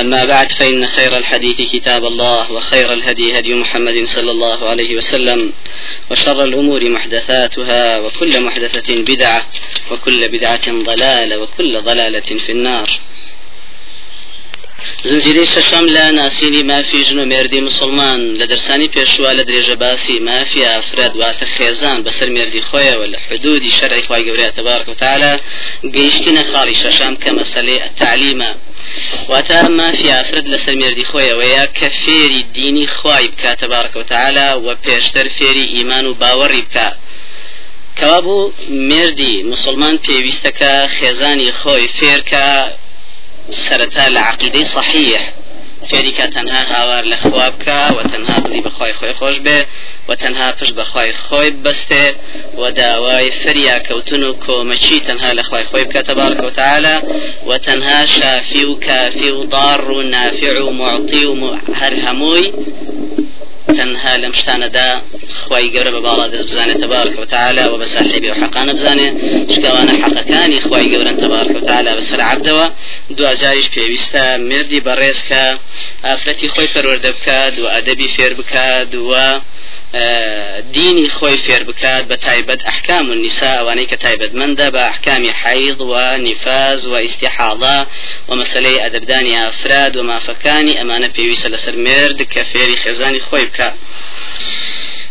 أما بعد فإن خير الحديث كتاب الله وخير الهدي هدي محمد صلى الله عليه وسلم وشر الأمور محدثاتها وكل محدثة بدعة وكل بدعة ضلالة وكل ضلالة في النار. زنجیرەی شەشەم لە ناسینی مافی ژن و مێردی مسلمان لە دەرسانی پێشوە لە درێژە باسی مافی ئافراد واتە خێزان بەسەر مێردی خۆیەوە لە حدودی شەرعی تبارك وتعالى گەیشتنە خاڵی شەشام کە واتە مافی ئافرد لەسەر مێردی خۆیەوە یا کە فێری دینی خوای بکات تبارك وتعالى و پێشتر فێری ئیمان و باوەڕی بکات کەوابوو مێردی مسلمان پێویستەکە خێزانی خۆی فێرکە سرەتا لە عقیدەی صحیح. فێریکە تەنها هاوار لە خوا بکە و تەنها دڵی بەخوای خۆی خۆش بێ و تەنها پشت بەخوای خۆی بەستێ و داوای فریا کەوتن و کۆمەچی تەنها لە خوای خۆی بکە تەبارک و تعالی و شافی و کافی و و نافع و و تەنها لەم شتانەدا خی گەورە بە باڵا دەست بزانێت تبارك وتعالى وبساحبي وحقانە بزانێ. شکوانە حەقەکانی خی گەورن تبارك وتعالى بەسەر عبدەوە دوجاریش پێویستە مردی بەڕێز کە ئافرەتی خۆی پەروەردە بکات و ئەدەبی فێر بکات وە دینی خۆی فێر بکات بە تایبەت ئەحکام و نیسا ئەوانەی کە تایبەتمەندە بە ئەحکامی حەیض و نفاز و ئیسیحاڵا و مەسلەی ئەدەبدانی ئافراد و مافەکانی ئەمانە پێویستە لەسەر مرد کە فێری خێزانی خۆی بکە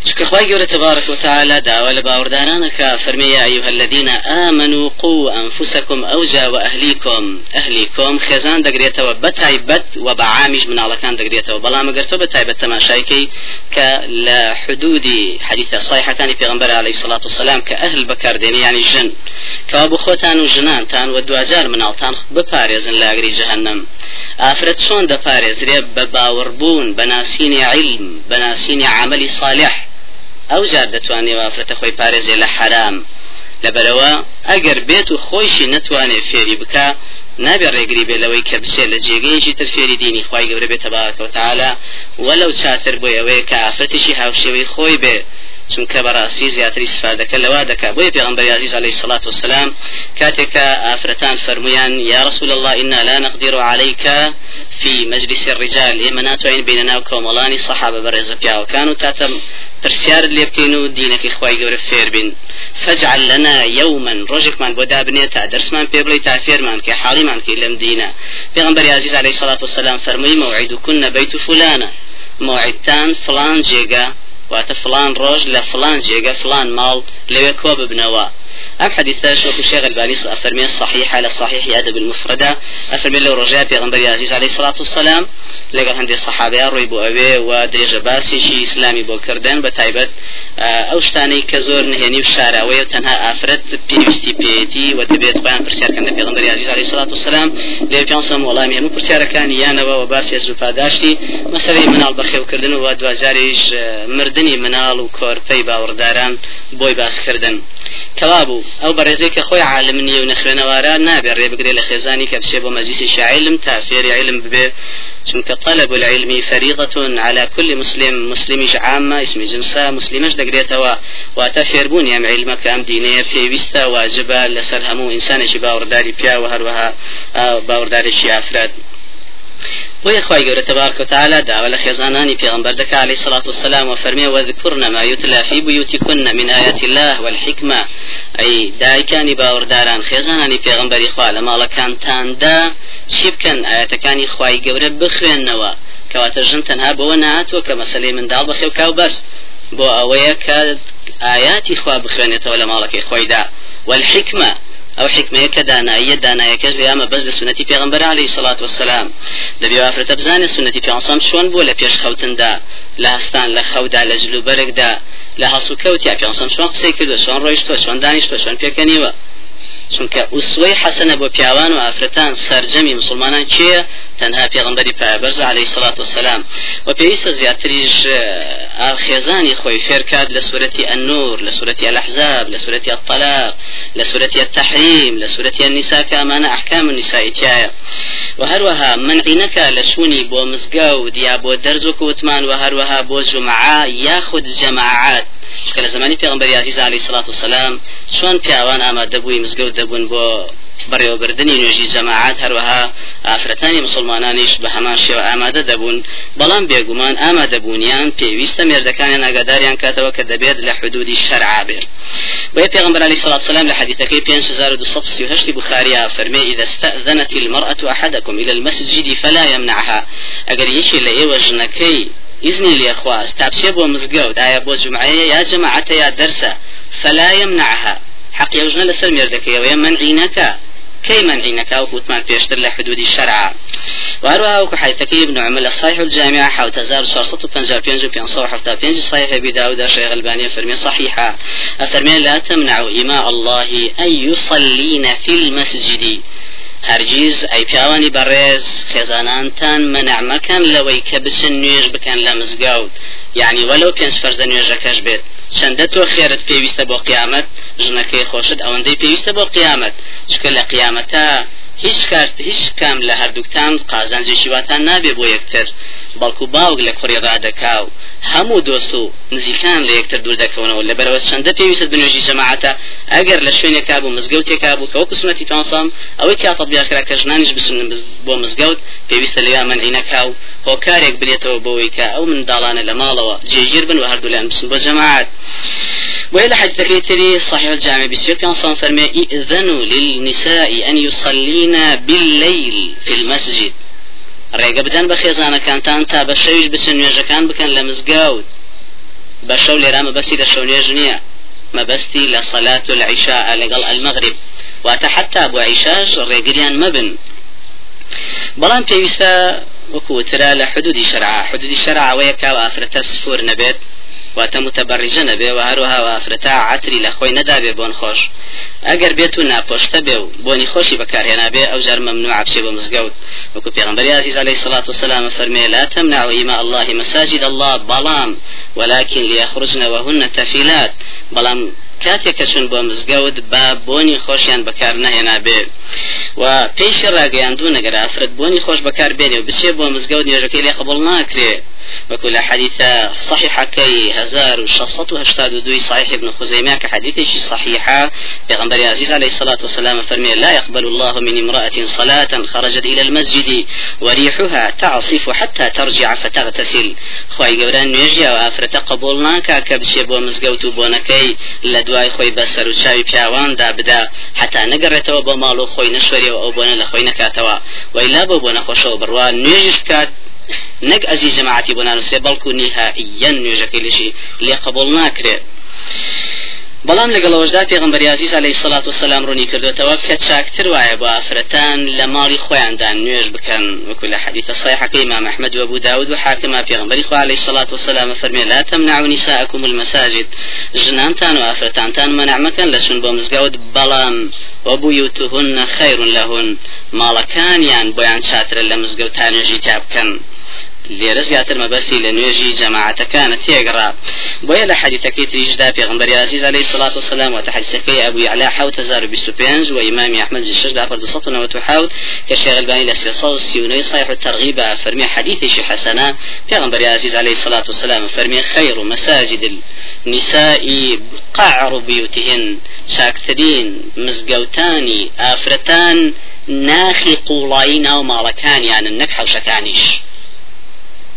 چکە گەورە تبارك وتعالى داوا لباوردانانك فرمي يا أيها الذين آمنوا قوا أنفسكم أوجا وأهليكم. أهليكم خزان دقريتوا بتايبت وبعامج من على كان دقريتوا. بلا ما قرتوا بتايبت تماشايكي كلا حدود حديث صحيحة ثاني في غنبر عليه الصلاة والسلام كأهل بكر ديني يعني جن. كابو خوتان وجنان تان ودواجار من التان بباريزن لاغري جهنم. آفرت شون دباريز ريب بباوربون بناسين علم بناسين عمل صالح. ئەو جار دەتوانێت وافرەتە خۆی پارێزێ لە حرام. لەبەرەوە ئەگەر بێت و خۆشی نتوانێت فێری بکە نابێ ڕێگری بێ لەوەی کە بچێت لە جێگەیەکی تر فێری دینی خی گەورە بێت تەباکەوتعاالە وەلو چاتر بۆ ئەوەیە کە ئافرەتێکی هاوشێوەی خۆی بێ. چونکە بەڕاستی زیاتری سفادەکە لەوا دەکا بۆی پێغمبەر عزیز عليه الصلاة والسلام كاتك آفرتان فرميان يا رسول الله إنا لا نقدر عليك في مجلس الرجال. إما ناتوين بيننا وكوملاني صحابة برز بيا. وكانوا تاتم پرسیار لێ بکەین و دینەکەی خی گەورە فێر بین فجعل لنا يوما ڕۆژێکمان بۆ دابنێت تا دەرسمان پێ بڵێ تا فێرمان کە حاڵیمان کە لەم دینە پێغمبەر عزیز عليه الصلاة والسلام فرمووی موعد كنا بيت فلانة. موعدتان فلان جێگا واتە فلان ڕۆژ لە فلان جێگە فلان ماڵ لەوێ کۆ ببنەوە؟ ام حديث شوك الشيخ الباني أفرمي الصحيح على صحيح ادب المفردة. أفرمي له رجاء پیغمبر عزيز عليه الصلاة والسلام. لقد هندي الصحابة روي بو اوي و درجة باسي شي إسلامي بو كردن بتايبت. أو شتاني كزور نهيني وشارع وي تنها افرد بيوستي بيتي و دبيت بيان برسيار كان پیغمبر عزيز عليه الصلاة والسلام. لي بيان سم والله مي همو برسيار كان يانا و باسي زوفاداشتي مسألة منال بخيو كردن و دوازاريش مردني منال و كورپي باورداران بوي باس كردن كوابو أو برزي كخوي عالم ني ونخوينوارا نابي ري بقري لخيزاني كبشي بو مجلس علم تافير علم ببي چونك طلب العلم فريضة على كل مسلم مسلم عامة اسم جنسا مسلمش دقريتوا واتفير بون يم علمك ام دينية في ويستا واجبة لسر همو انسان شي باورداري بيا وهروها باورداري شي افراد بۆیە خی گەورە تبارك وتعالى داوە لە خێزانانی پێغمبەر دەکا عليه الصلاة والسلام وفرمي وذكرنا ما يتلى في بيوتكن من آيات الله والحكمة أي دایکانی باوەڕداران خێزانانی پێغمبەری خوا لە ماڵەکانتاندا چی بکەن ئاەتەکانی خی گەورە بخوێننەوە کەواتە ژن تەنها بەوە نهاتوە کە مەسلەی منداڵ بەخێو کاو بەس. بۆ ئەوەیە کە ئاياتی خوا بخوێنێتەوە لە ماڵەکەی خۆیدا. والحکمە أو حكمه كدانا يدانا يكز لياما بز لسنتي پیغمبر عليه الصلاة والسلام دبي وافرت بزاني سنتي پیغمبر شون بو لپیش خوتن دا لهستان لخودا لجلو برق دا لهاسو كوتيا پیغمبر شون قسي كدو شون رويشتو شون دانيشتو شون پیکنيوه چونکە ئوسوەی حەسەنە بۆ پیاوان و ئافرەتان سەرجەمی مسلمانان چیە تەنها پێغمبەری پایبەرز عليه الصلاة والسلام و پێویستە زیاتریش خێزانی خۆی فێرکات لە سورەتی النور لە سورەتی الأحزاب لە سورەتی الطلاق لە سورەتی التحریم لە سورەتی النساء ئەمانە ئەحکام النساء تایە. و هەروەها منعینەکە لە شوونی بۆ مزگەوت یا بۆ دەرز و کوتمان و هەروەها بۆ جمعە یاخود جەماعات. چکە زمانی پێغمبەری عزیز علیه الصلاة والسلام چۆن پیاوان ئامادەبووی مزگەوت دەبوون بۆ بەڕێوەبردننی نوێژی جەماعات هەروەها ئافرەتانی مسلمانانیش بە هەمان شێوە ئامادە دەبوون بەڵام بێگومان ئامادەبوونیان پێویستە مێردەکانیان ئاگاداریان کاتەوە کە دەبێت لە حدودی شەرعا بێت. بۆیە پێغمبەر علیه الصلاة والسلام لە حديثەکەی 5238 بخاريا فرمي إذا استأذنت المرأة أحدكم إلى المسجد فلا يمنعها. أجر يشي لإيوة جنكي إذن لي أخواز تابشي بو مزقود آية بو جمعية يا جماعة يا درسة فلا يمنعها. حق يوجنا لسر مردك يا منعينك كي منعينك أو كوتمان بيشتر لحدود الشرع. وهروها وكو حيثكي ابن عمل الصحيح الجامعة حاو تزار شرصة بنجا بينجو بين حفتا بينج صحيح أبي داود شيخ الباني فرمي صحيحة. أفرمي لا تمنعوا إماء الله أن يصلين في المسجد. هەرگیز ئەی پیاوانی بەڕێز خێزانانتان مەنەعمەکەن لەوەی کە بچن نوێژ بکەن لە مزگەوت یعنی وەلو پێنج فەرزە نوێژەکەش بێت. چەندە تۆ خێرت پێویستە بۆ قیامەت؟ ژنەکەی خۆشت ئەوەندەی پێویستە بۆ قیامەت. چکە لە قیامەتە هیچ کارت هیچ کام لە هەردووکتان قازانجێکی واتان نابێ بۆ یەکتر بەڵکو باوک لە کوڕی ڕادەکا و هەموو دۆست و نزیکان لە یەکتر دوور دەکەونەوە. لە بەرەوە چەندە پێویست بنوێژی جەماعەتە؟ ئەگەر لە شوێنێکا بوو مزگەوتێکا بوو کەوەکو سنەتی تانسام ئەوەی کیا تەبیاخرا کە ژنانیش بسن بۆ مزگەوت پێویستە لەویا منعینەکا و هۆکارێک بێتەوە بۆەوەی کە ئەو منداڵانە لە ماڵەوە جێگیر بن و هەردوولیان بسن بۆ جەماعات وإلى حديث تري صحيح الجامع بسير كان صنف فرمي إذنوا للنساء أن يصلين بالليل في المسجد. ڕێگە بدەن بە خێزانەکانتان تا بە شەویش بچن نوێژەکان بکەن لە مزگەوت بە شەو لێرا مەبەستی لە شەو نوێژ نییە مەبەستی لە سەلات و العیشاء لەگەڵ المەغرب واتە حتا بۆ عیشاش ڕێگریان مەبن بەڵام پێویستە وەکوترا لە حدودی شەرع حدودی شەرع ئەوەیە کا ئافرەتە سفور نەبێت واتە متەبەڕیژە نەبێ و هەروها ئافرەتا عتری لە خۆی نەدابێ بۆن خۆش. ئەگەر بێت و ناپۆشتە بێ و بۆنی خۆشی بەکارهێنابێ ئەو جار ممنوع عبشێ بە مزگەوت. وەکو پێغمبەری عزیز عليه الصلاة والسلام فرمي لا تمنعوا إماء الله مساجد الله بلام ولكن ليخرجن وهن تفيلات بلام کاتێک کە چون بۆ مزگەوت با بۆنی خۆشیان بەکار نهێنا بێ. و پێیشی ڕاگەیاندوو نەگەر ئافرەت بۆنی خۆش بەکار بێنێ و بچێ بۆ مزگەوت نوێژەکەی لێ قبول ناکرێ. وكل حديث صحيح كي هزار وشصت وهشتاد دوي صحيح ابن خزيمة كحديث صحيحة. في غنبري عزيز عليه الصلاة والسلام فرمي لا يقبل الله من امرأة صلاة خرجت إلى المسجد وريحها تعصف حتى ترجع فتغتسل. خواهي قبران نيجي وآفرة قبولنا كبشي بو مزقوت بونكي لدواي خوي بسر وشاوي بياوان دا بدا. حتى نقرتوا بو مالو خوي نشوري و بونا لخوي نكاتوا وإلا بو بونا خوشو بروان نيجي كات نەک ئەزی جەماعتی بۆ نانووسێ بەڵکو نیهائیەن نوێژەکەی لەشی لێ قبول ناکرێت بەڵام لەگەڵەوەشدا پێغمبەر عزیز علی سڵات و سلام ڕوونی کردوێتەوە کە چاکتر وایە بۆ ئافرەتان لە ماڵی خۆیاندان نوێژ بکەن. وەکو لە حەدیثە صیحەکەی ما محمد وەبوو داود و حاکما پێغمبەری خوا علی سڵات و سلامە فەرمێ لا تەمنعوا نساءکم المساجد. ژنانتان و ئافرەتانتان مەنع مەکەن لە چون بۆ مزگەوت بەڵام وەبوویتهن خەیر لەهن. ماڵەکانیان بۆیان چاترە لە مزگەوت تا نوێژی تیا بکەن. لێرە زیاتر مەبەستی لە نوێژی جەماعەتەکانە تێگەڕا بۆیە لە حەدیثەکەی تریشدا پێغمبەری عزیز عليه الصلاة والسلام هزار بيست وبينج وإمام أحمد الشش دافر دصت نوت حوت. كشيخ الباني لسيصا والسيوني صحيح الترغيب فرمي حديث شي حسنة پێغمبەری عزيز عليه الصلاة والسلام فرمي خير مساجد النساء قعر بيوتهن شاكترين مزقوتاني آفرتان ناخي قوڵایی ومالكان يعني النكحة وشكانيش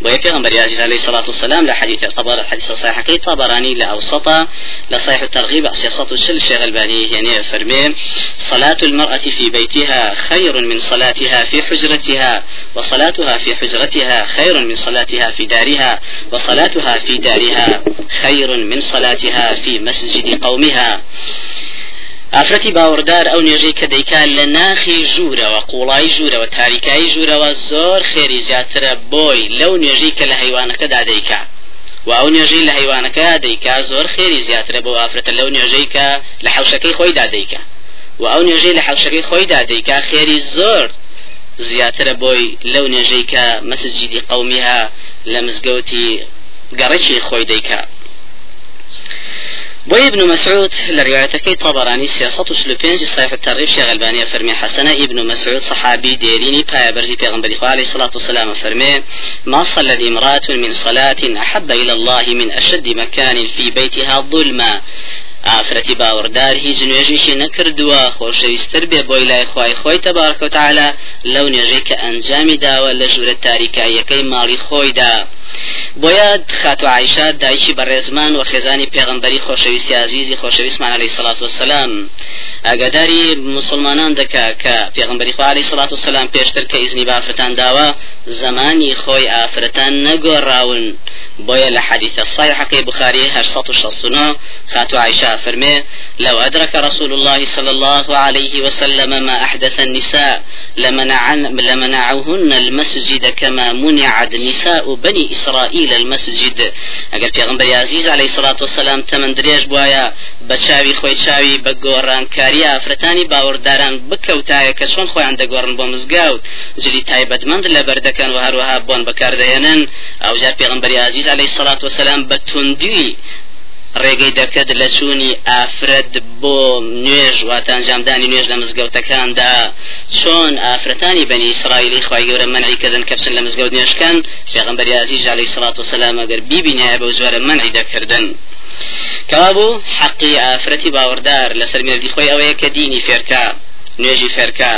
بۆیە پێغمبەر عزیز عليه الصلاة والسلام لحديث الطبر الحديث الصحيح كي طبراني لأوسط لصحيح الترغيب سياسة الشل الشيخ الباني يعني فرمي صلاة المرأة في بيتها خير من صلاتها في حجرتها وصلاتها في حجرتها خير من صلاتها في دارها وصلاتها في دارها خير من صلاتها في مسجد قومها ئافرەتی باوەڕدار ئەو نوێژەی کە دەیکات لە ناخی ژوورەوە قوڵای ژوورەوە تاریکایی ژوورەوە زۆر خێری زیاترە بۆی لەو نوێژەی کە لە حیوانەکەدا دەیکا. و ئەو نوێژەی لە حیوانەکە دەیکا زۆر خێری زیاترە بۆ ئافرەتە لەو نوێژەی کە لە حوشەکەی خۆیدا دەیکا. و ئەو نوێژەی لە حوشەکەی خۆیدا دەیکا خێری زۆر زیاترە بۆی لەو نوێژەی کە مەسجدی قومیها لە مزگەوتی گەڕێکی خۆی دەیکا. بو ابن مسعود لروايتكي طبراني سياسة سلوبينج صحيح الترغيب شيخ البانية فرمي حسنة. ابن مسعود صحابي ديريني بايا برزي پیغمبر عليه الصلاة والسلام فرمي ما صلت امرأة من صلاة أحب إلى الله من أشد مكان في بيتها ظلما. ئافرەتی باوەڕدار هیچ نوێژێکی نەکردووە خۆشەویستتر بێ بۆی لای خی خۆی تەبارکەوتعاالە لەو نوێژەی کە ئەنجامی داوە لە ژورە تاریکایەکەی ماڵی خۆیدا بۆیە خاتو عیشا دایکی بەڕێزمان و خێزانی پێغمبەری خۆشەویستی عزیزی خۆشەویستمان علی سلاات وسلام ئاگاداری مسلمانان دەکا کە پێغمبەری خوا علی سلاات وسلام پێشتر کە ئیزنی بافرەتان داوە زمانی خۆی ئافرەتان نەگۆڕاون بۆیە لە حديث الصحيح كي بخاري 869 خاتو عائشة فرمي لو أدرك رسول الله صلى الله عليه وسلم ما أحدث النساء لمنعن لمنعهن المسجد كما منعت نساء بني إسرائيل المسجد. أقل في غنبري عزيز عليه الصلاة والسلام تمن دريش بوايا بچاوي خوي چاوي بگوران كاريا فرتاني باورداران بكوتايا كشون خوي عند گورن بومزگاوت جلي تايبت لبردكن وهروها بون بكاردينن أو جار في غنبري عزيز عليه الصلاة والسلام بتوندی ڕێگەی دەکەت لە چوونی ئافرەت بۆ نوێژ واتانجامدانی نوێژ لە مزگەوتەکاندا. چۆن ئافرەتانی بەنی ئیسرائیلی خی گەورە منعی کردن کەپسن لە مزگەوت نوێشکان پێغمبەر عزیز عليه الصلاة والسلام ئەگەر بیبینایە بە جۆرە منعی دەکردن. کەوابوو حەقی ئافرەتی باوەڕدار لەسەر مێردی خۆی ئەوەیە کە دینی فێرکە نوێژی فێرکە.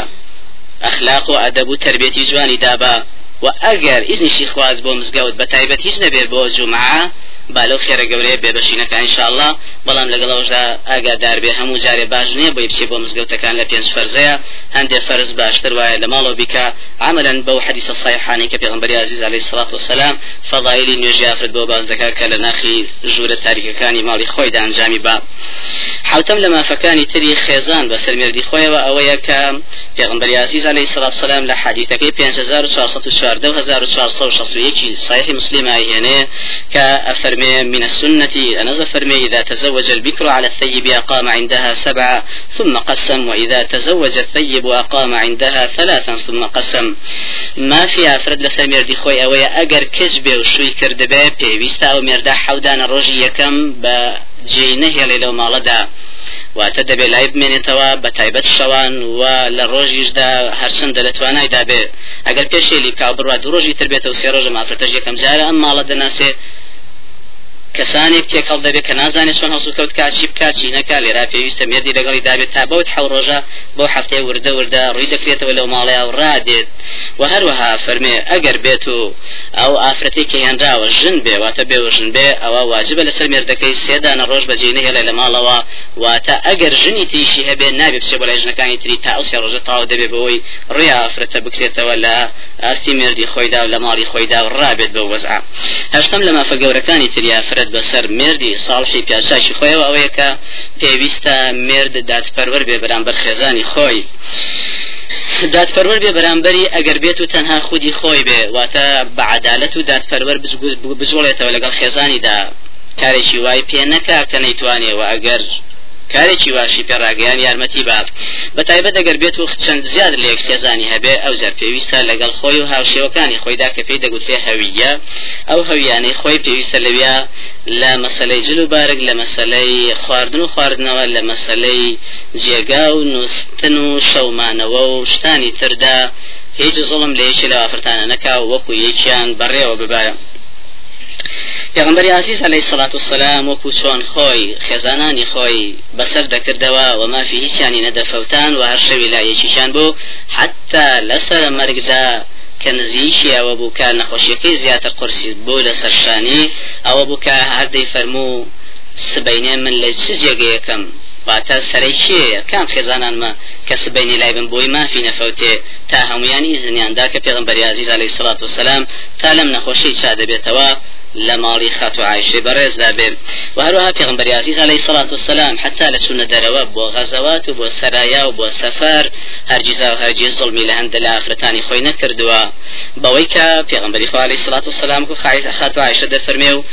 ئەخلاق و ئەدەب و تربێتی جوانی دابا. و ئەگەر ئیزنیشی خواز بۆ مزگەوت بە تایبەت هیچ نەبێت بۆ جومعە بالو خێرە گەورەیە بێبەشینەکە انشاءله بەڵام لەگەڵەوەشدا ئاگادار بێ هەموو جارێ باش نییە بۆی بچێ بۆ مزگەوتەکان لە پێنج فەرزەیە. هەندێک فەرز باشتر وایە لە ماڵەوە بیکە. عملا بەو حدیث الصحيحاني کە پێغمبەری عزیز عليه الصلاة والسلام فضائلی نوێژی ئافرەت بۆ باس دەکات کە لە ناخی ژوورە تاریکەکانی ماڵی خۆیدا ئەنجامی با. حوتم لە مافەکانی تری خێزان بە سەرمێردی خۆیەوە ئەوەیە کە پێغمبەری عزیز عليه الصلاة والسلام لە حدیثەکەی 5414 1461 صحيح مسلم هنا كأفرمي من السنة أنز فرمي إذا تزوج البكر على الثيب أقام عندها سبعة ثم قسم وإذا تزوج الثيب أقام عندها ثلاثا ثم قسم. ما في أفرد لسمير دي خوي أويا أجر كذبه وشوي كردبه بيويستا أو مردا حودان الرجي يكم بجينه لو مالدا واتە دەبێت لای بمێنێتەوە بە تایبەت شەوان و لە ڕۆژیشدا هەرچەندە لە توانای دابێ ئەگەر پێشێلی کا بڕات ڕۆژی تر بێتە و سێ ڕۆژە مافرەتەش یەکەم جارە ئەم کەسانێک تێکەڵ دەبێت کە نازانێت چۆن هەسو کەوت کاچی بکات چی نەکا لێرا پێویستە مێردی لەگەڵی دابێت تا بەوت حەو ڕۆژە بۆ هەفتەیە وردە وردە ڕووی دەکرێتەوە لەو ماڵەیە و ڕادێت و هەروەها فەرمێ ئەگەر بێت و ئەو ئافرەتی کە هێنراوە ژن بێ واتە بێوەژن بێ ئەوە واجبە لەسەر مێردەکەی سێدانە ڕۆژ بەجێنە هێڵێ لە ماڵەوە. واتە ئەگەر ژنی تیشی هەبێ نابێت بچێ بۆ ژنەکانی تری تا ئەو سێ ڕۆژە تاو دەبێ بەوەی ڕێ ئافرەتە بکرێتەوە لە ئاستی مێردی خۆیدا و لە ماڵی خۆیدا و ڕابێت بە وەزع هەشتم لە مافە گەورەکانی تری ئافرەت بەسەر مێردی مردی ساڵحی پیاشاشی خۆیەوە ئەوەیە کە پێویستە مرد دادپەروەر بێ بەرامبەر خێزانی خۆی. دادپەروەر بێ بەرامبەری ئەگەر بێت و تەنها خودی خۆی بێ واتە بە عدالەت و دادپەروەر بزۆڵێتەوە لەگەڵ خێزانیدا. کارێکی وای پێ نەکا کە نەیتوانێەوە ئەگەر کارێکی واشی پێڕاگەیان یارمەتی با بە تایبەت ئەگەر بێت و چەند زیاد لە یەکتێزانی هەبێ ئەو زەر پێویستە لەگەڵ خۆی و هاوشێوەکانی خۆیدا کە پێی دەگوترێ هەویە. ئەو هەویانەی خۆی پێویستە لەویا لە مەسلەی جل و بارک لە مەسلەی خواردن و خواردنەوە لە مەسلەی جێگا و نووسن و شەومانەوە و شتانی تردا. هیچ زڵم لە یەکی لە ئافرتانە نەکا وەکو یەکیان بەڕێوە ببارە. پێغمبەری عزیز عليه الصلاة والسلام وەکو چۆن خۆی خێزانانی خۆی بەسەر دەکردەوە و مافی هیچیانی نەدەفەوتان و هەر شەوی لایەکیشان بوو حتا لەسەر مەرگدا کە نزیشی ئەوە بوو کە نەخۆشیەکەی زیاتر قرسی بوو لە سەرشانی ئەوە بوو کە هەردەی فەرموو سبەینێ من لە چ جێگەیەکەم واتە سەرەی کێیە کام خێزانانمە کە سبەینی لای بن بۆی مافی نەفەوتێ؟ تا هەمویانی زنیاندا کە پێغمبەری عزیز عليه الصلاة والسلام تا لەم نەخۆشی چا لمالي خاتو عايشة برز دابي وهروها في غنبري عزيز عليه الصلاة والسلام حتى لسنة درواب بو غزوات وبو سرايا وبو سفر هرجزا وهرجز ظلمي لهند لافرتاني خوي نكردوا بويكا في غنبري عليه الصلاة والسلام كو خاتو عايشة دفرميو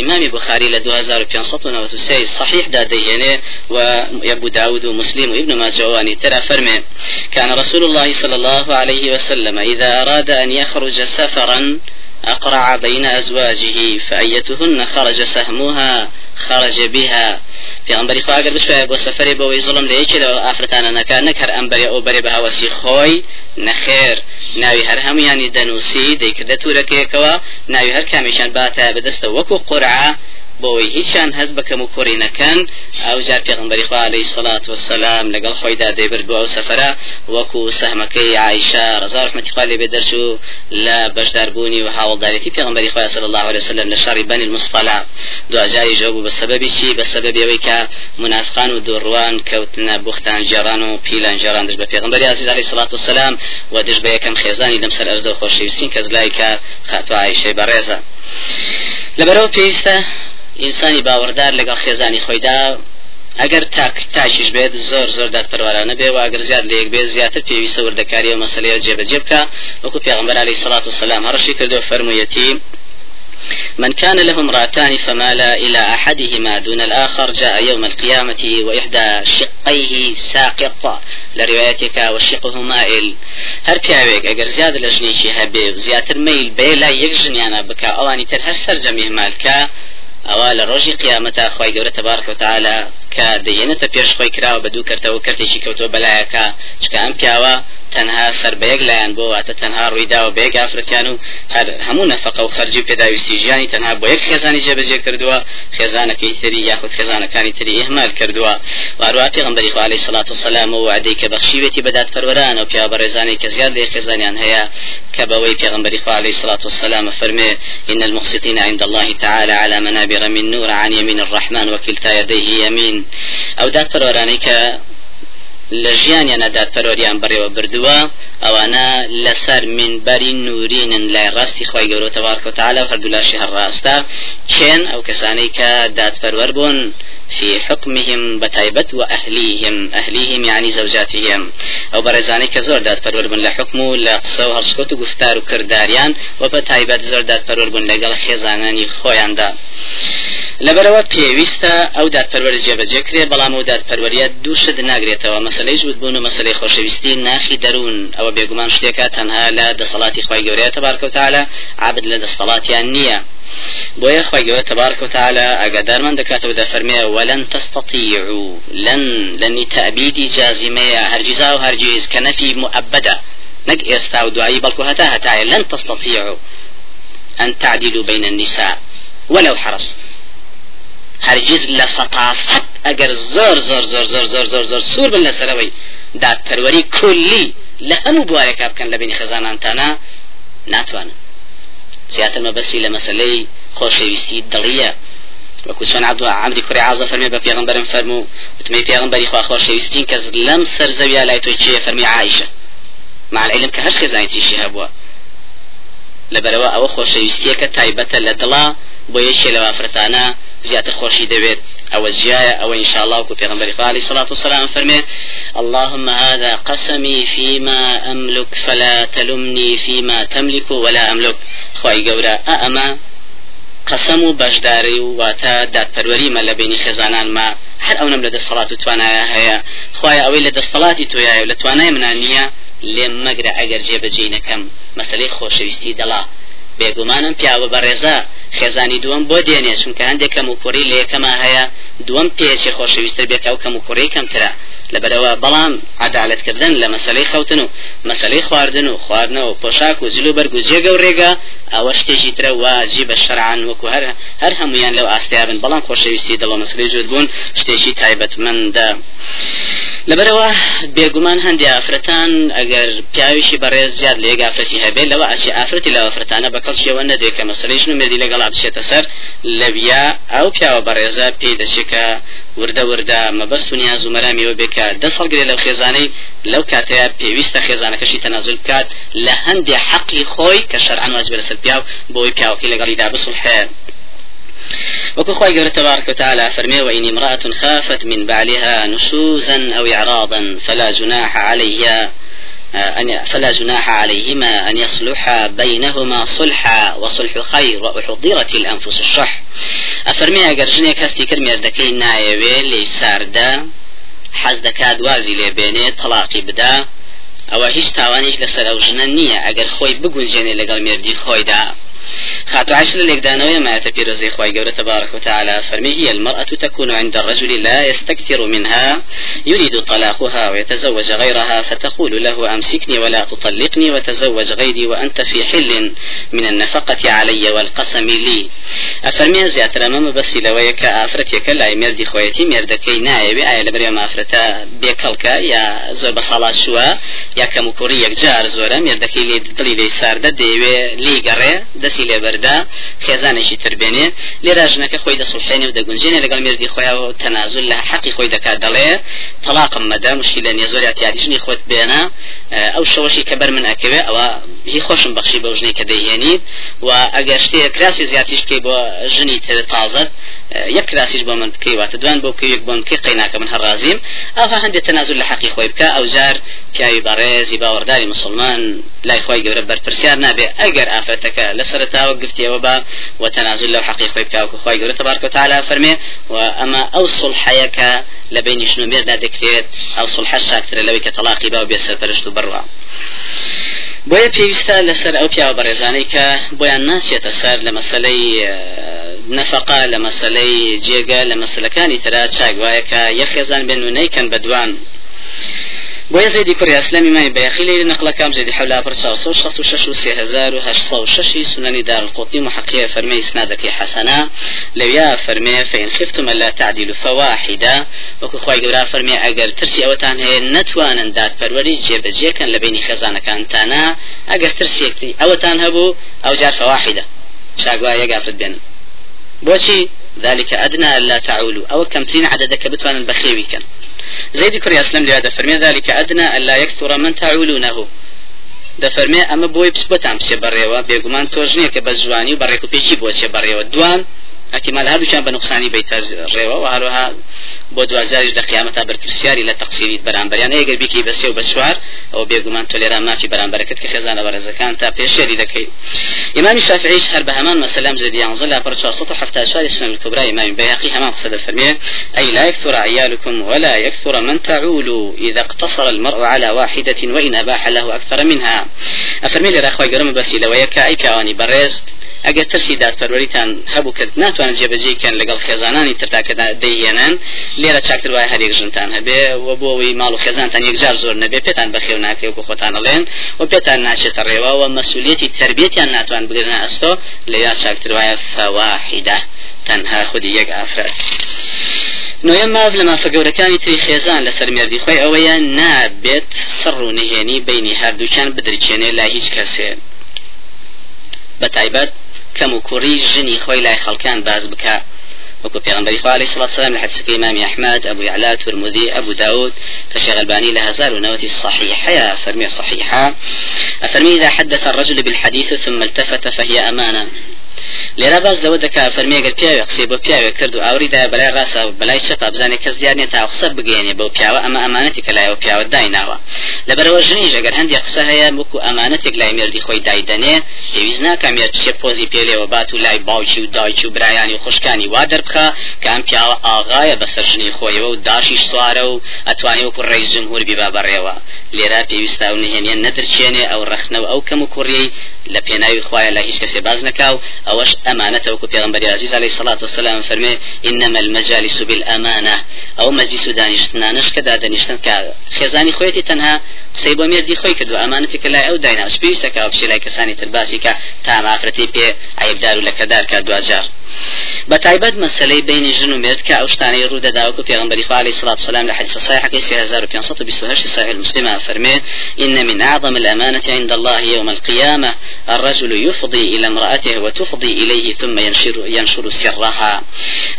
إمام بخاري ل 2593 صحيح دا ديهنه وابو داود ومسلم وابن ماجه واني ترى فرمي كان رسول الله صلى الله عليه وسلم إذا أراد أن يخرج سفرا أقرع بين أزواجه فأيتهن خرج سهمها خرج بها. في أنبري خواجر بشوية بو سفري بو ظلم ليك لو آفرتانا نكا نكر أنبري أو بري بها وسي خوي نخير ناوي هر هم يعني دنوسي ديك دتوركيكوا ناوي هر كاميشان باتا بدست وكو قرعة بۆی هیچیان هەست بەکەم و کوڕی نەکەن. ئەو جار پێغمبەری خوا عليه سڵات وسلام لەگەڵ خۆیدا دەیبرد بۆ ئەو سەفرە وەکو سەهمەکەی عیشا ڕزا ڕحمەتی خوا لێ بێ دەرچوو لە بەشداربوونی و هاوڵدارێتی پێغمبەری خوا صلی الله عليه وسلم لە شەڕی بەنی المصطلع دوجاری ژەو بوو بە سەبەبی چی؟ بە سەبەبی ئەوەی کە منافقان و دوڕوان کەوتنە بوختان جێران و پیلان جێران دەست بە پێغمبەری عزیز عليه سڵات وسلام و دژ بە یەکەم خێزانی لەم سەر ئەرزە و خۆشەویستین کەس لای کە خاتو عیشەی بەڕێزە. لەبەرەوە پێویستە ئینسانی باوەڕدار لەگەڵ خێزانی خۆیدا ئەگەر تاک تاشیش بێت زۆر زۆر دادپەروارانە بێ و ئەگەر زیاد لەیەک بێت زیاتر پێویستە وردەکاری و مەسلەیە جێبەجێ بکە. وەکو پێغمبەر علیه الصلاة والسلام هەڕشی کردو فەرموویەتی من كان له امرأتان فمال إلى أحدهما دون الآخر جاء يوم القيامة وإحدى شقيه ساقط. لروايتك وشقه مائل هر پیاوێک ئەگەر زیاد لە ژنێکی هەبێ زیاتر میل بێ لا یەک ژنیانە بکە سەرجەمی مالکە ئەوە لە ڕۆژی قیامەتا خی گەورە تبارک و تعالی کە دەیەنێتە پێش خۆی کراوە بە دوو کردەوە کردێکی کەوتۆ بەلایەکە. ئەم پیاوە تەنها سەر بەیەک لایەن بۆ واتە تەنها ڕوویدا و بێگ ئافرەتیان و هەر هەموو نەفقە و خەرجی پێداویستی ژیانی تەنها بۆ یەک خێزانی جێبەجێ کردووە خێزانەکەی تری یاخود خێزانەکانی تری ئهمال کردووە. وارووا پێغمبەری خوا علیه الصلاة والسلام و وعدەی کە بەخشیوێتی بەدات پەروەران و پیا بەڕێزانی کە زیاد لێ خێزانیان هەیە کە بەوەی پێغمبەری خوا علیه الصلاة والسلام فەرمێ إن المقسطين عند الله تعالى على منابر من نور عن يمين الرحمن وكلتا يديه يمين. أو دات کە لە ژیانیانە دادپەرۆریان بڕێوە بردووە ئەوانە لەسەر منبەری نورینن لای ڕاستی خی گەورە تەوارکە تعاالە هەردوولاشی هەڕاستە چێن ئەو کەسانەی کە دادپەروەەر بوون في حكمهم بتايبت وأهليهم أهليهم يعني زوجاتهم أو برزاني كزور داد فرور بن لحكم لا قصة وهرسكوت وقفتار وكرداريان وبتايبت زور داد فرور بن لقل خيزاناني خويان دا لەبەرەوە پێویستە ئەو دادپەروەر جێبەجێکرێ بەڵام ئەو دادپەروەریە دووشت ناگرێتەوە. مەسلەی جوود بوون و مەسلەی خۆشەویستی ناخی دەروون. ئەوە بێگومان شتێکە تەنها لە دەسەڵاتی خی گەورەیە تبارکەوتالە عابد لە دەسەڵاتیان نییە. بۆیە خی گەورە تبارك وتعالى ئەگەدارمان دەکاتەوە دەفەرمێ ولن تستطيعوا. لن لن تأبيدي جازمية هەرگیزا وهەرگیز کە نفي مؤبدة نەک ئێستا و دوایی بەڵکو هەتا هەتایە لن تستطيعوا. أن تعدلوا بين النساء ولو حرصتم هەرگیز لە سەپاست ئەگەر زۆر زۆر زۆر زۆر زۆر زۆر زۆر سوور بن لەسەرەوەی دادپەروەری کولی لە هەموو بوارێکا بکەن لە بینی خەزانانتانە ناتوانن. زیاتر مەبەسی لە مەسلەی خۆشەویستی دڵیە وەکو سۆن عبد عمری کوڕی عازە فەرمێ بە پێغمبەرم فەرموو وتمەی پێغمبەری خوا خۆشەویستین لەم سەر زەویا لای تۆی چیە فەرمی عایشە مع العلم کە هەر خێزانێتیشی هەبووە لەبەرەوە ئەوە خۆشەویستیەکە تایبەتە لە دڵا بۆ یەکێ لە وافرەتانە ئەوە جیایە ئەوە إن شاء الله وكو پیغمبر عليه الصلاة والسلام فرمي اللهم هذا قسمي فيما أملك فلا تلمني فيما تملك ولا أملك خواهي قورا أأما قسم و بەشداری و واتە دادپەروەریمە لە بینی خێزانان ما هەر ئەو نم لە دەسەڵات و توانایە هەیە خخوای ئەوەی لە دەسەڵاتی تۆیە و لێم مەگرە ئەگەر جێبەجێ نەکەم مەسلەی خۆشەویستی دەڵا. بێگومانم پیاوە بەڕێزە خێزانی دووەم بۆ دێنێ چونکە هەندێک کەم و کوڕی لە یەکەما هەیە. دووەم پێچی خۆشەویستتر بێکە و کەم و کوڕی کەمترە. لەبەرەوە بەڵام عدالتکردن لە مەسلەی خەوتن و مەسلەی خواردن و خواردنەوە پۆشاک و زلو بەرگ و جێگە و ڕێگە ئەوە شتێکی ترە واجی بە شەرعان وەکو هەر هەر هەمویان لەو ئاستیابن بەڵام خۆشەویستی دڵە مەسلەی جوود بوون شتێکی تایبەتمەندە. لەبەرەوە بێگومان هەندی ئافرەتان ئەگەر پیاویشی بەڕێز زیاد ئافرەتی هەبێت لەوە ئەشی ئافرەتی لە ئافرەتانە بە کەڵشیەوە نەدێت کە مەسلەیش نومێدی لەگەڵ بچێتە سەر لەویا ئەو پیاوە بەڕێزە پێی دەشێکە وردە وردە مەبەست و نیاز و مەرامیەوە بێکە. دە سەڵگرێت لەو خێزانەی لەو کاتەیە پێویستە خێزانەکەشی تەنازل بکات. لە هەندێ حەقی خۆی کە شەرعان واجب لەسەر پیاو بۆی پیاوەکەی لەگەڵی دابسڵحێ وكو خواهي قول تبارك وتعالى فرمي وإن امرأة خافت من بعلها نشوزا أو إعراضا فلا جناح عليها. فلا جناح عليهما أن يصلحا بينهما صلحا وصلح خير وأحضرت الأنفس الشح. أفرمي أجر جنيك هستي كرمي أردكي نايوي لي ساردا حز دكاد وازي لي طلاقي بدا ئەوە هیچ تاوانێک لەسەر ئەو ژنە نییە. ئەگەر خۆی بگونجێنێ لەگەڵ مردی خۆیدا. خاطر عشر لقدانوية ما يتبير خواي قولة تبارك وتعالى فرمي هي المرأة تكون عند الرجل لا يستكثر منها يريد طلاقها ويتزوج غيرها فتقول له أمسكني ولا تطلقني وتزوج غيري وأنت في حل من النفقة علي والقسم لي. أفرمي زياتر أمام بس لويك أفرتك لا مردي خويتي مردكي نايبي آية لبريا ما أفرتا بيكالكا يا زور بصالات شوا يا كمكوري يكجار زورا مردكي لي دلي لي ساردا ديوي لي قري دسي لێ بەردا خێزانێکی تربێنێ لێرا ژنەکە خۆی دەسڵحێنێ و دەگونجێنێ لەگەڵ مردی خۆیەوە تەنازل لە حەقی خۆی دەکات دەڵێ. تەلاقم مەدا مشکی لە نێزۆر یاتیادیژنی خۆت بێنە. ئەو شەوەشی کە بەر من ئەکەوێ ئەوە هی خۆشم بەخشی بە ژنەی کە دەیهێنیت و ئەگەر شتێ کراسی زیاتیش بکەی بۆ ژنی تر تازت یەک کراسیش بۆ من بکەی واتە دوان بۆ بکەی یەک بۆ بکەی قەیناکە من هەڕازیم. ئەوها هەندێک تەنازل لە حەقی خۆی بکە. ئەو جار پیاوی بەڕێزی باوەڕداری مسلمان لای خۆی گەورە بەرپرسیار نابێ. ئەگەر ئافرەتەکە لەسەرتاوە گفتیەوە بە وتەنازل لەو حەقی خۆی بکاوکە خۆی گەورە تبارکە تعالی فەرمێ و ئەمە ئەو سڵحەیەکە لە بینی شنومێردا دەکرێت ئەو سڵحە شاکترە لەوەی کە تەلاقی با و بێ سەرپەرشت و بڕوا. بۆیە پێویستە لەسەر ئەو پیاوە بەڕێزانەی کە بۆیان ناسێتە سەر لە مەسلەی نەفقا لە مەسلەی جێگە لە مەسلەکانی چاگوایە کە یەخێزان بێن و بەدوان بۆیە زەیدی کوڕی ئەسلامی مای بەیەخی لێ نەقلەکەم زەیدی حولا پر 1966 سننی دار القطني محقية فرمي إسنادك حسنة لويا فرمي فإن خفتم ألا تعدلوا فواحدة وكو خواهي قبرا فرمي أقر ترسي أوتان هي نتوانا داد پروری جيب جيكا لبيني خزانة كان تانا أقر ترسي أوتان هبو أو جار فواحدة شاقوا يقافت بينهم بوشي ذلك أدنى ألا تعولوا أو كم ترين عددك بتوانا بخيوي كان زيد كري أسلم لهذا فرمي ذلك أدنى ألا يكثر من تعولونه دەفەرمێ ئەمە بۆی پس بۆتان پچێ بەڕێوە بێگومان تۆژ نییە کە بە جوانی و بەڕێک و پێکی بۆچێ بەڕێوە دوان احتمال هەردووچیان بە نقصانی بیت ڕێوە و هەروها بۆ دوازاریش لە قیامەتا بەرپرسیاری لە تەقسیریت بەرامبەریان. ئەگەر بیکی بەسێ و بەسوار ئەو بێگومان تۆ لێران مافی بەرامبەرەکەت کە خێزانە بەرەزەکان تا پێشێری دەکەیت. الشافعي هر بهمان مثلا زيد ينزل لا برشا سطح حتى شاري سنن الكبرى إمام بيهقي همان قصد الفرمية أي لا يكثر عيالكم ولا يكثر من تعول إذا اقتصر المرء على واحدة وإن أباح له أكثر منها. أفرمي لي رأخوي قرم بس لو يكا أي كواني برز ئەگەر ترسی دادپەروەریتان هەبوو کە ناتوانن جێبەجێکەن لەگەڵ خێزانانی ترتا کە دەیهێنن. لێرە چاکتر وای هەرێک ژنتان هەبێ و بۆەوەی ماڵ و خێزانتان یەکجار زۆر نەبێ پێتان بەخێو ناکەوە و خۆتان ئەڵێن و پێتان ناچێتە ڕێوە و مەسوولەتی تربێتیان ناتوان بگرنە ئەستۆ. لە یا چاکتر وایە فەواحیدە تەنها خودی یەک ئافرەت. نوێم ماف لە مافەگەورەکانی تری خێزان لەسەر مردی خۆی ئەوەیە نابێت سڕ و نهێنی بینی هەردووچان بدرچێنێ لا هیچ کەسێ. بەتایبەت کەم و کوڕی ژنی خۆی لای خەڵکان باس بکا وكو پیغمبر إخوة عليه الصلاة والسلام لحدث إمام أحمد أبو يعلى ترمذي أبو داود كشيخ الباني لها زار ونوتي الصحيحة يا فرمي الصحيحة أفرمي إذا حدث الرجل بالحديث ثم التفت فهي أمانة. لێرا باز لەوە دەکا فەرمیێگەر پیاوێ قسەی بۆ پیاوێ کرد و ئاوریدا بەلای ڕاستە بەلای چەپا بزانێت کەس دیارنێت تا قسە بگەێنێ بەو پیاوە ئەمە ئەمانەتی کە لایەوە پیاوە دایناوە. لەبەرەوە ژنیش ئەگەر هەندی قسە هەیە وەکو ئەمانەتێک لای مێردی خۆی دایدەنێ پێویست ناکەمێت چێ پۆزی پێلێەوە بات و لای باوکی و دایکی و برایانی و خوشکانی وا دەربخە ئەم پیاوە ئاغایە بەسەر ژنی خۆیەوە و داشی سوارە و ئەتوانێت وەکو ڕێی جمهور بیبا بەڕێوە. لێرا پێویستا و نهێنێن نەدرچێنێ ئەو ڕخنەوە ئەو کەم و کوڕی لە پێناوی خوایە لە هیچ کەسێ باز نەکاو وش أمانته كو پیغمبر عزیز علیه الصلاة والسلام فرمي إنما المجالس بالأمانة. أو مجلس دانشتنانش كدا دانشتن كا خزاني خويتي تنها قسەی بۆ مێردی خۆی کردو ئەمانەتێکە لای ئەو دایناوە پێویستەکە ئەوپشی لای کەسانی ترباسی کە تاماافرەتی پێ عیبدار و لەکەدار کە دوجار بە تایبەت مەسلەی بینی ژن و مرد کە ئەو شتانەی ڕوودەداوەکو پێغمبەری خالی سڵات سلام لە حدیث صحیحەکەی 3528 صحیح المسلم فرمي إن من أعظم الأمانة عند الله يوم القيامة الرجل يفضي إلى امرأته وتفضي إليه ثم ينشر ينشر سرها.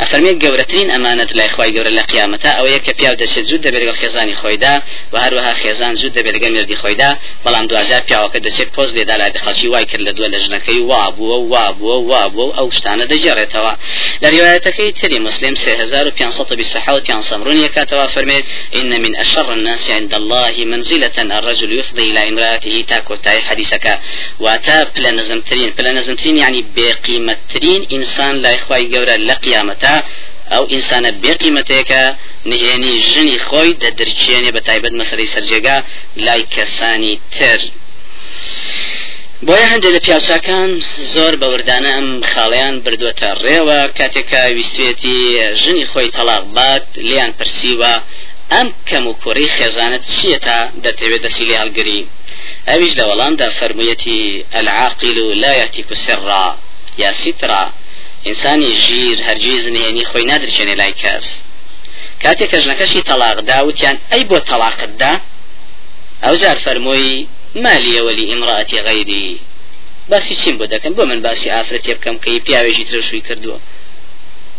أفرمي جورتين أمانة لا إخوة جور الله قيامته أو يك بياو دشت زود برجع خزاني خويدا وهروها خزان زود برجع مردي خويدا بلان دو أزار بياو كده شيء بوز لدى لا دخلشي واي كرل دو لجنكي وابو وابو وابو أو شتانة دجارتها لروايتكي تلي مسلم سهزار بيان سطب السحاوة بيان صمرون يكاتوا فرميت إن من أشر الناس عند الله منزلة الرجل يفضي إلى امرأته تاكو تاي حديثك واتا بلا نزمترين بلا نزمترين يعني بقيمة ترين إنسان لا إخوة جورا لقيامتا او انسان بقيمتك نهێنی ژنی خۆی دەدرچێنێ بە تایبەت مەسەری سەررجێگا لای کەسانی تر. بۆیە هەندێک لە پیاوچکان زۆر بەوردانە ئەم خاڵیان بردووەتە ڕێوە کاتێکە ویستێتی ژنی خۆی تەلاق بات لیان پرسیوە ئەم کەم و کوڕی خێزانت چییە تا دەتەوێت دەسی لێ هەڵگری ئەویش لە وەڵامدا فەرموویەتی العاقل لا يهتك سرا یا سیترا. ئینسانی ژیر هەرگیز نهێنی خۆی نادرچێنێ لای کەس. کاتێک کە ژنەکەشی تەلاقدا وتیان ئەی بۆ تەلاقتدا؟ ئەو جار فەرمووی مالیە وەلی ئیمڕاتی غەیری. باسی چیم بۆ دەکەن بۆ من باسی ئافرەتێ بکەم کە پیاوێژی ترشووی کردووە.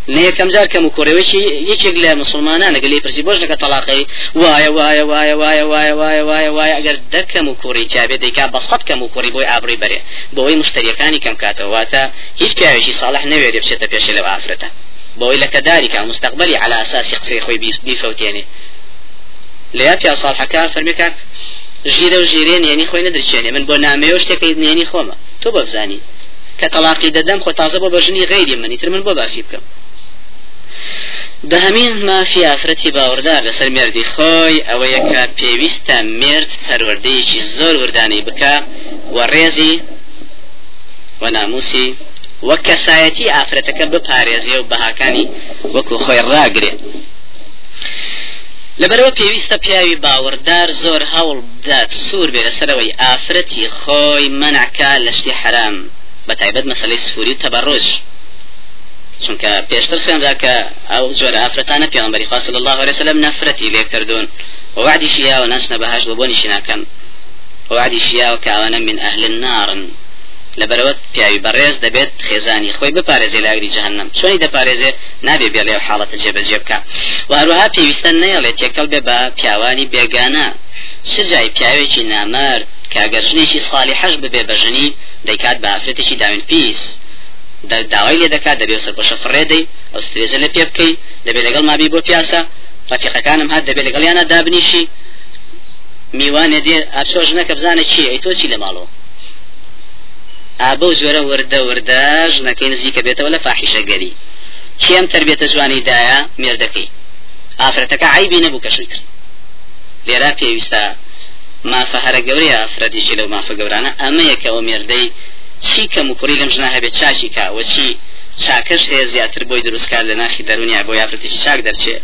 لە یەکەم جار کەم و کوڕەوەکی یەکێک لە مسلمانانە گەلی پرسی بۆش نەکە تەلاقی وایە وایە وایە وایە وایە وایە وایە وایە ئەگەر دەکەم و کوڕی تیاابێت دەیکا بە سەد کەم و کوڕی بۆی ئابڕی بەرێ. بۆەوەی مشتریەکانی کەم کاتەوە واتە هیچ پیاوێکی ساڵح نەوێت بچێتە پێش لەو ئافرەتە. بۆی لە کەداریکە مستقبلی على ئاساسی قسەی خۆی بیفەوتێنێ. لە یا پیا ساڵحەکە فەرمیکە ژیرە و ژیرێن یعنی خۆی نەدرچێنێ. من بۆ نامەوە شتێکی نێنی خۆمە. تۆ بەبزانی کە تەلاقی دەدەم خۆ تازە بۆ بەژنی غیری منی تر من بۆ باسی بکەم. دەهمین مافی ئافرەتی باوەڕدار لەسەر مێردی خۆی ئەوەیە کە پێویستە مرد پەروەردەیەکی زۆر وردانی بکە و ڕێزی و ناموسی وە کەسایەتی ئافرەتەکە بپارێزیە و بەهاکانی وەکو خۆی ڕاگرێ. لەبەرەوە پێویستە پیاوی باوەڕدار زۆر هەوڵ بدات سوور بێ لەسەرەوەی ئافرەتی خۆی منعکە لە شتی حرام بە تایبەت مەسلەی سفوری تەبەڕۆژ. چونکە پێشتر خوێنرا کە ئەو جۆرە ئافرەتانە پێغەمبەری خوا صلی الله عليه وسلم نەفرەتی لێ کردوون ووعدی شیا و ناچنە بەهاش بۆ بۆنیشی ناکەن ووعدی شیا و کاوانە من ئەهل النار. لەبەرەوە پیاوی بەڕێز دەبێت خێزانی خۆی بپارێزێ لاگری جهنم چۆنی دەپارێزێ؟ نابێ بێ لێو حاڵەتە جێبەجێ بکە. و هەروەها پێویستە نەیەڵێت تێکەڵ بێ بە پیاوانی بێگانە. چ جای پیاوێکی نامەرد کاگەرژنێکی ساڵی حەش ببێ بەژنی دەیکات بە ئافرەتێکی داوین پیس داوای لێ دەکات دەبێ سەرپۆشە فڕێدەی ئەو سترێژە لە پێ بکەی دەبێ لەگەڵ مابی بۆ پیاسە. ڕفیقەکانم هات دەبێ لەگەڵ یانە دابنیشی. میوانێ دێ ئاچۆژ نەکە بزانە چی ئەی تۆ چی لە ماڵەوە؟ ئابە جۆرە وردە وردە ژنەکەی نزیکە بێتەوە لە فاحیشە گەری. کێم تربێتە جوانی دایە؟ مێردەکەی ئافرەتەکە عیبی نەبوو کەشوی کرد لێرا پێویستە مافە هەرە گەورەیە ئافرەتیشی لەو مافە گەورانە ئەمە یەکەوە مێردەی چی کەم و کوڕی لەم ژنا هەبێت؟ چاشی کا وەچی چاکەش هەیە زیاتر بۆی دروستکار لە ناخی دەرونیا بۆ یافرەتێکی چاک دەرچێ.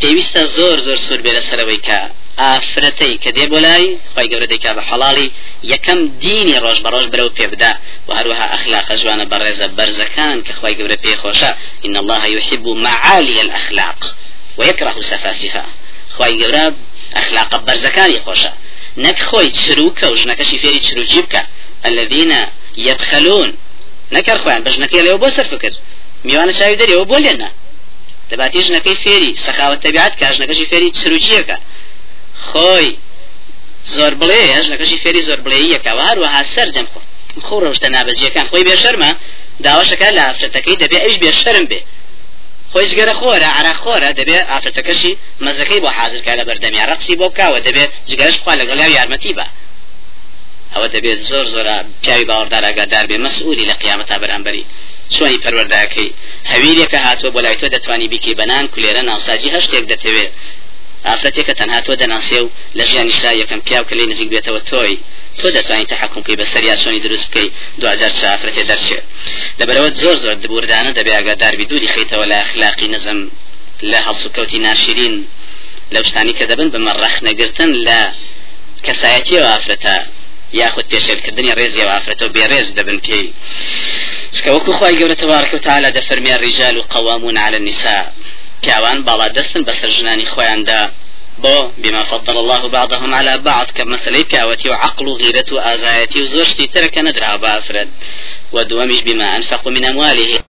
پێویستە زۆر زۆر سوور بێ لەسەرەوەی کە ئافرەتەی کە دێ بۆ لای خی گەورە دەیکا بە حەڵاڵی یەکەم دینی ڕۆژ بەڕۆژ برەو پێ بدا و هەروەها ئەخلاق جوانە بەڕێزە بەرزەکان کە خی گەورە پێ خۆشە. إن الله يحب معالي الأخلاق ويكره سفاسها خی گەورە ئەخلاق بەرزەکانی خۆشە. نەک خۆی چروکە و ژنەکەشی فێری چروجی بکە. الذين يبخلون نەکەر خۆیان بەژنەکەی لێەوە بۆ سەرف کرد میوانە چاوی دەرەوە بۆ لێنە. دەباتی ژنەکەی فێری سەخاوت تەبیعات کاژنەکەشی فێری چروجیەکە. خۆی زۆر بڵێ ژنەکەشی فێری زۆر بڵێ یەکەوە هەروەها سەرجەم خۆ. خۆ ڕۆشتە نابەجیەکان خۆی بێ شەرمە. داواشەکە لە ئافرەتەکەی دەبێ ئەوش بێ شەرم بێ. خۆی جگەرە خۆرە عرا خۆرە دەبێ ئافرەتەکەشی مەزەکەی بۆ حازرکە لە بەردەمی ڕقسی بۆ بکاوە دەبێ جگەرش خوا لەگەڵ یارمەتی بە ئەوە دەبێت زۆر زۆرە پیاوی باوەڕدار ئاگادار بێ مەسئولی لە قیامەتا بەرامبەری. چۆنی پەروەرداکەی؟ هەویرێکە هاتووە بۆ لای تۆ دەتوانی بیکەی بەنان کولێرە ناوساجی هەشتێک دەتەوێت. ئافرەتێکە تەنها تۆ دەناسێ و لە ژیانی شا یەکەم پیاو کە لێ نزیک بێتەوە تۆی. تۆ دەتوانین تحکم بکەی بە سەریاسۆنی دروست بکەی. دوجار چافرەتێ دەرچێت لەبەرەوە زۆر زۆر دبوردانە دەبێ ئاگاداربی دووری خیتەوە لە اخلاقی نزم لە هەڵسوکەوتی ناشرین. لەو شتانی کە دەبن بمە ڕەخ نەگرتن لە کەسایەتی و ئافرەتە. یاخود پێشێلکردنی ڕێزی و ئافرەتە و بێڕێز دەبن پێی وەکو خی گەورە تبارك وتعالى دەفەرمێ ڕیجال و قوامون على النساء. پیاوان باڵا دەستن بەسەر ژنانی خۆیاندا. بۆ بما فضل الله بعضهم على بعض كمثلي بياوتي وعقل وغيرة وآزايتي وزوجتي ترك ندرع بافرد ودومش بما أنفقوا من أمواله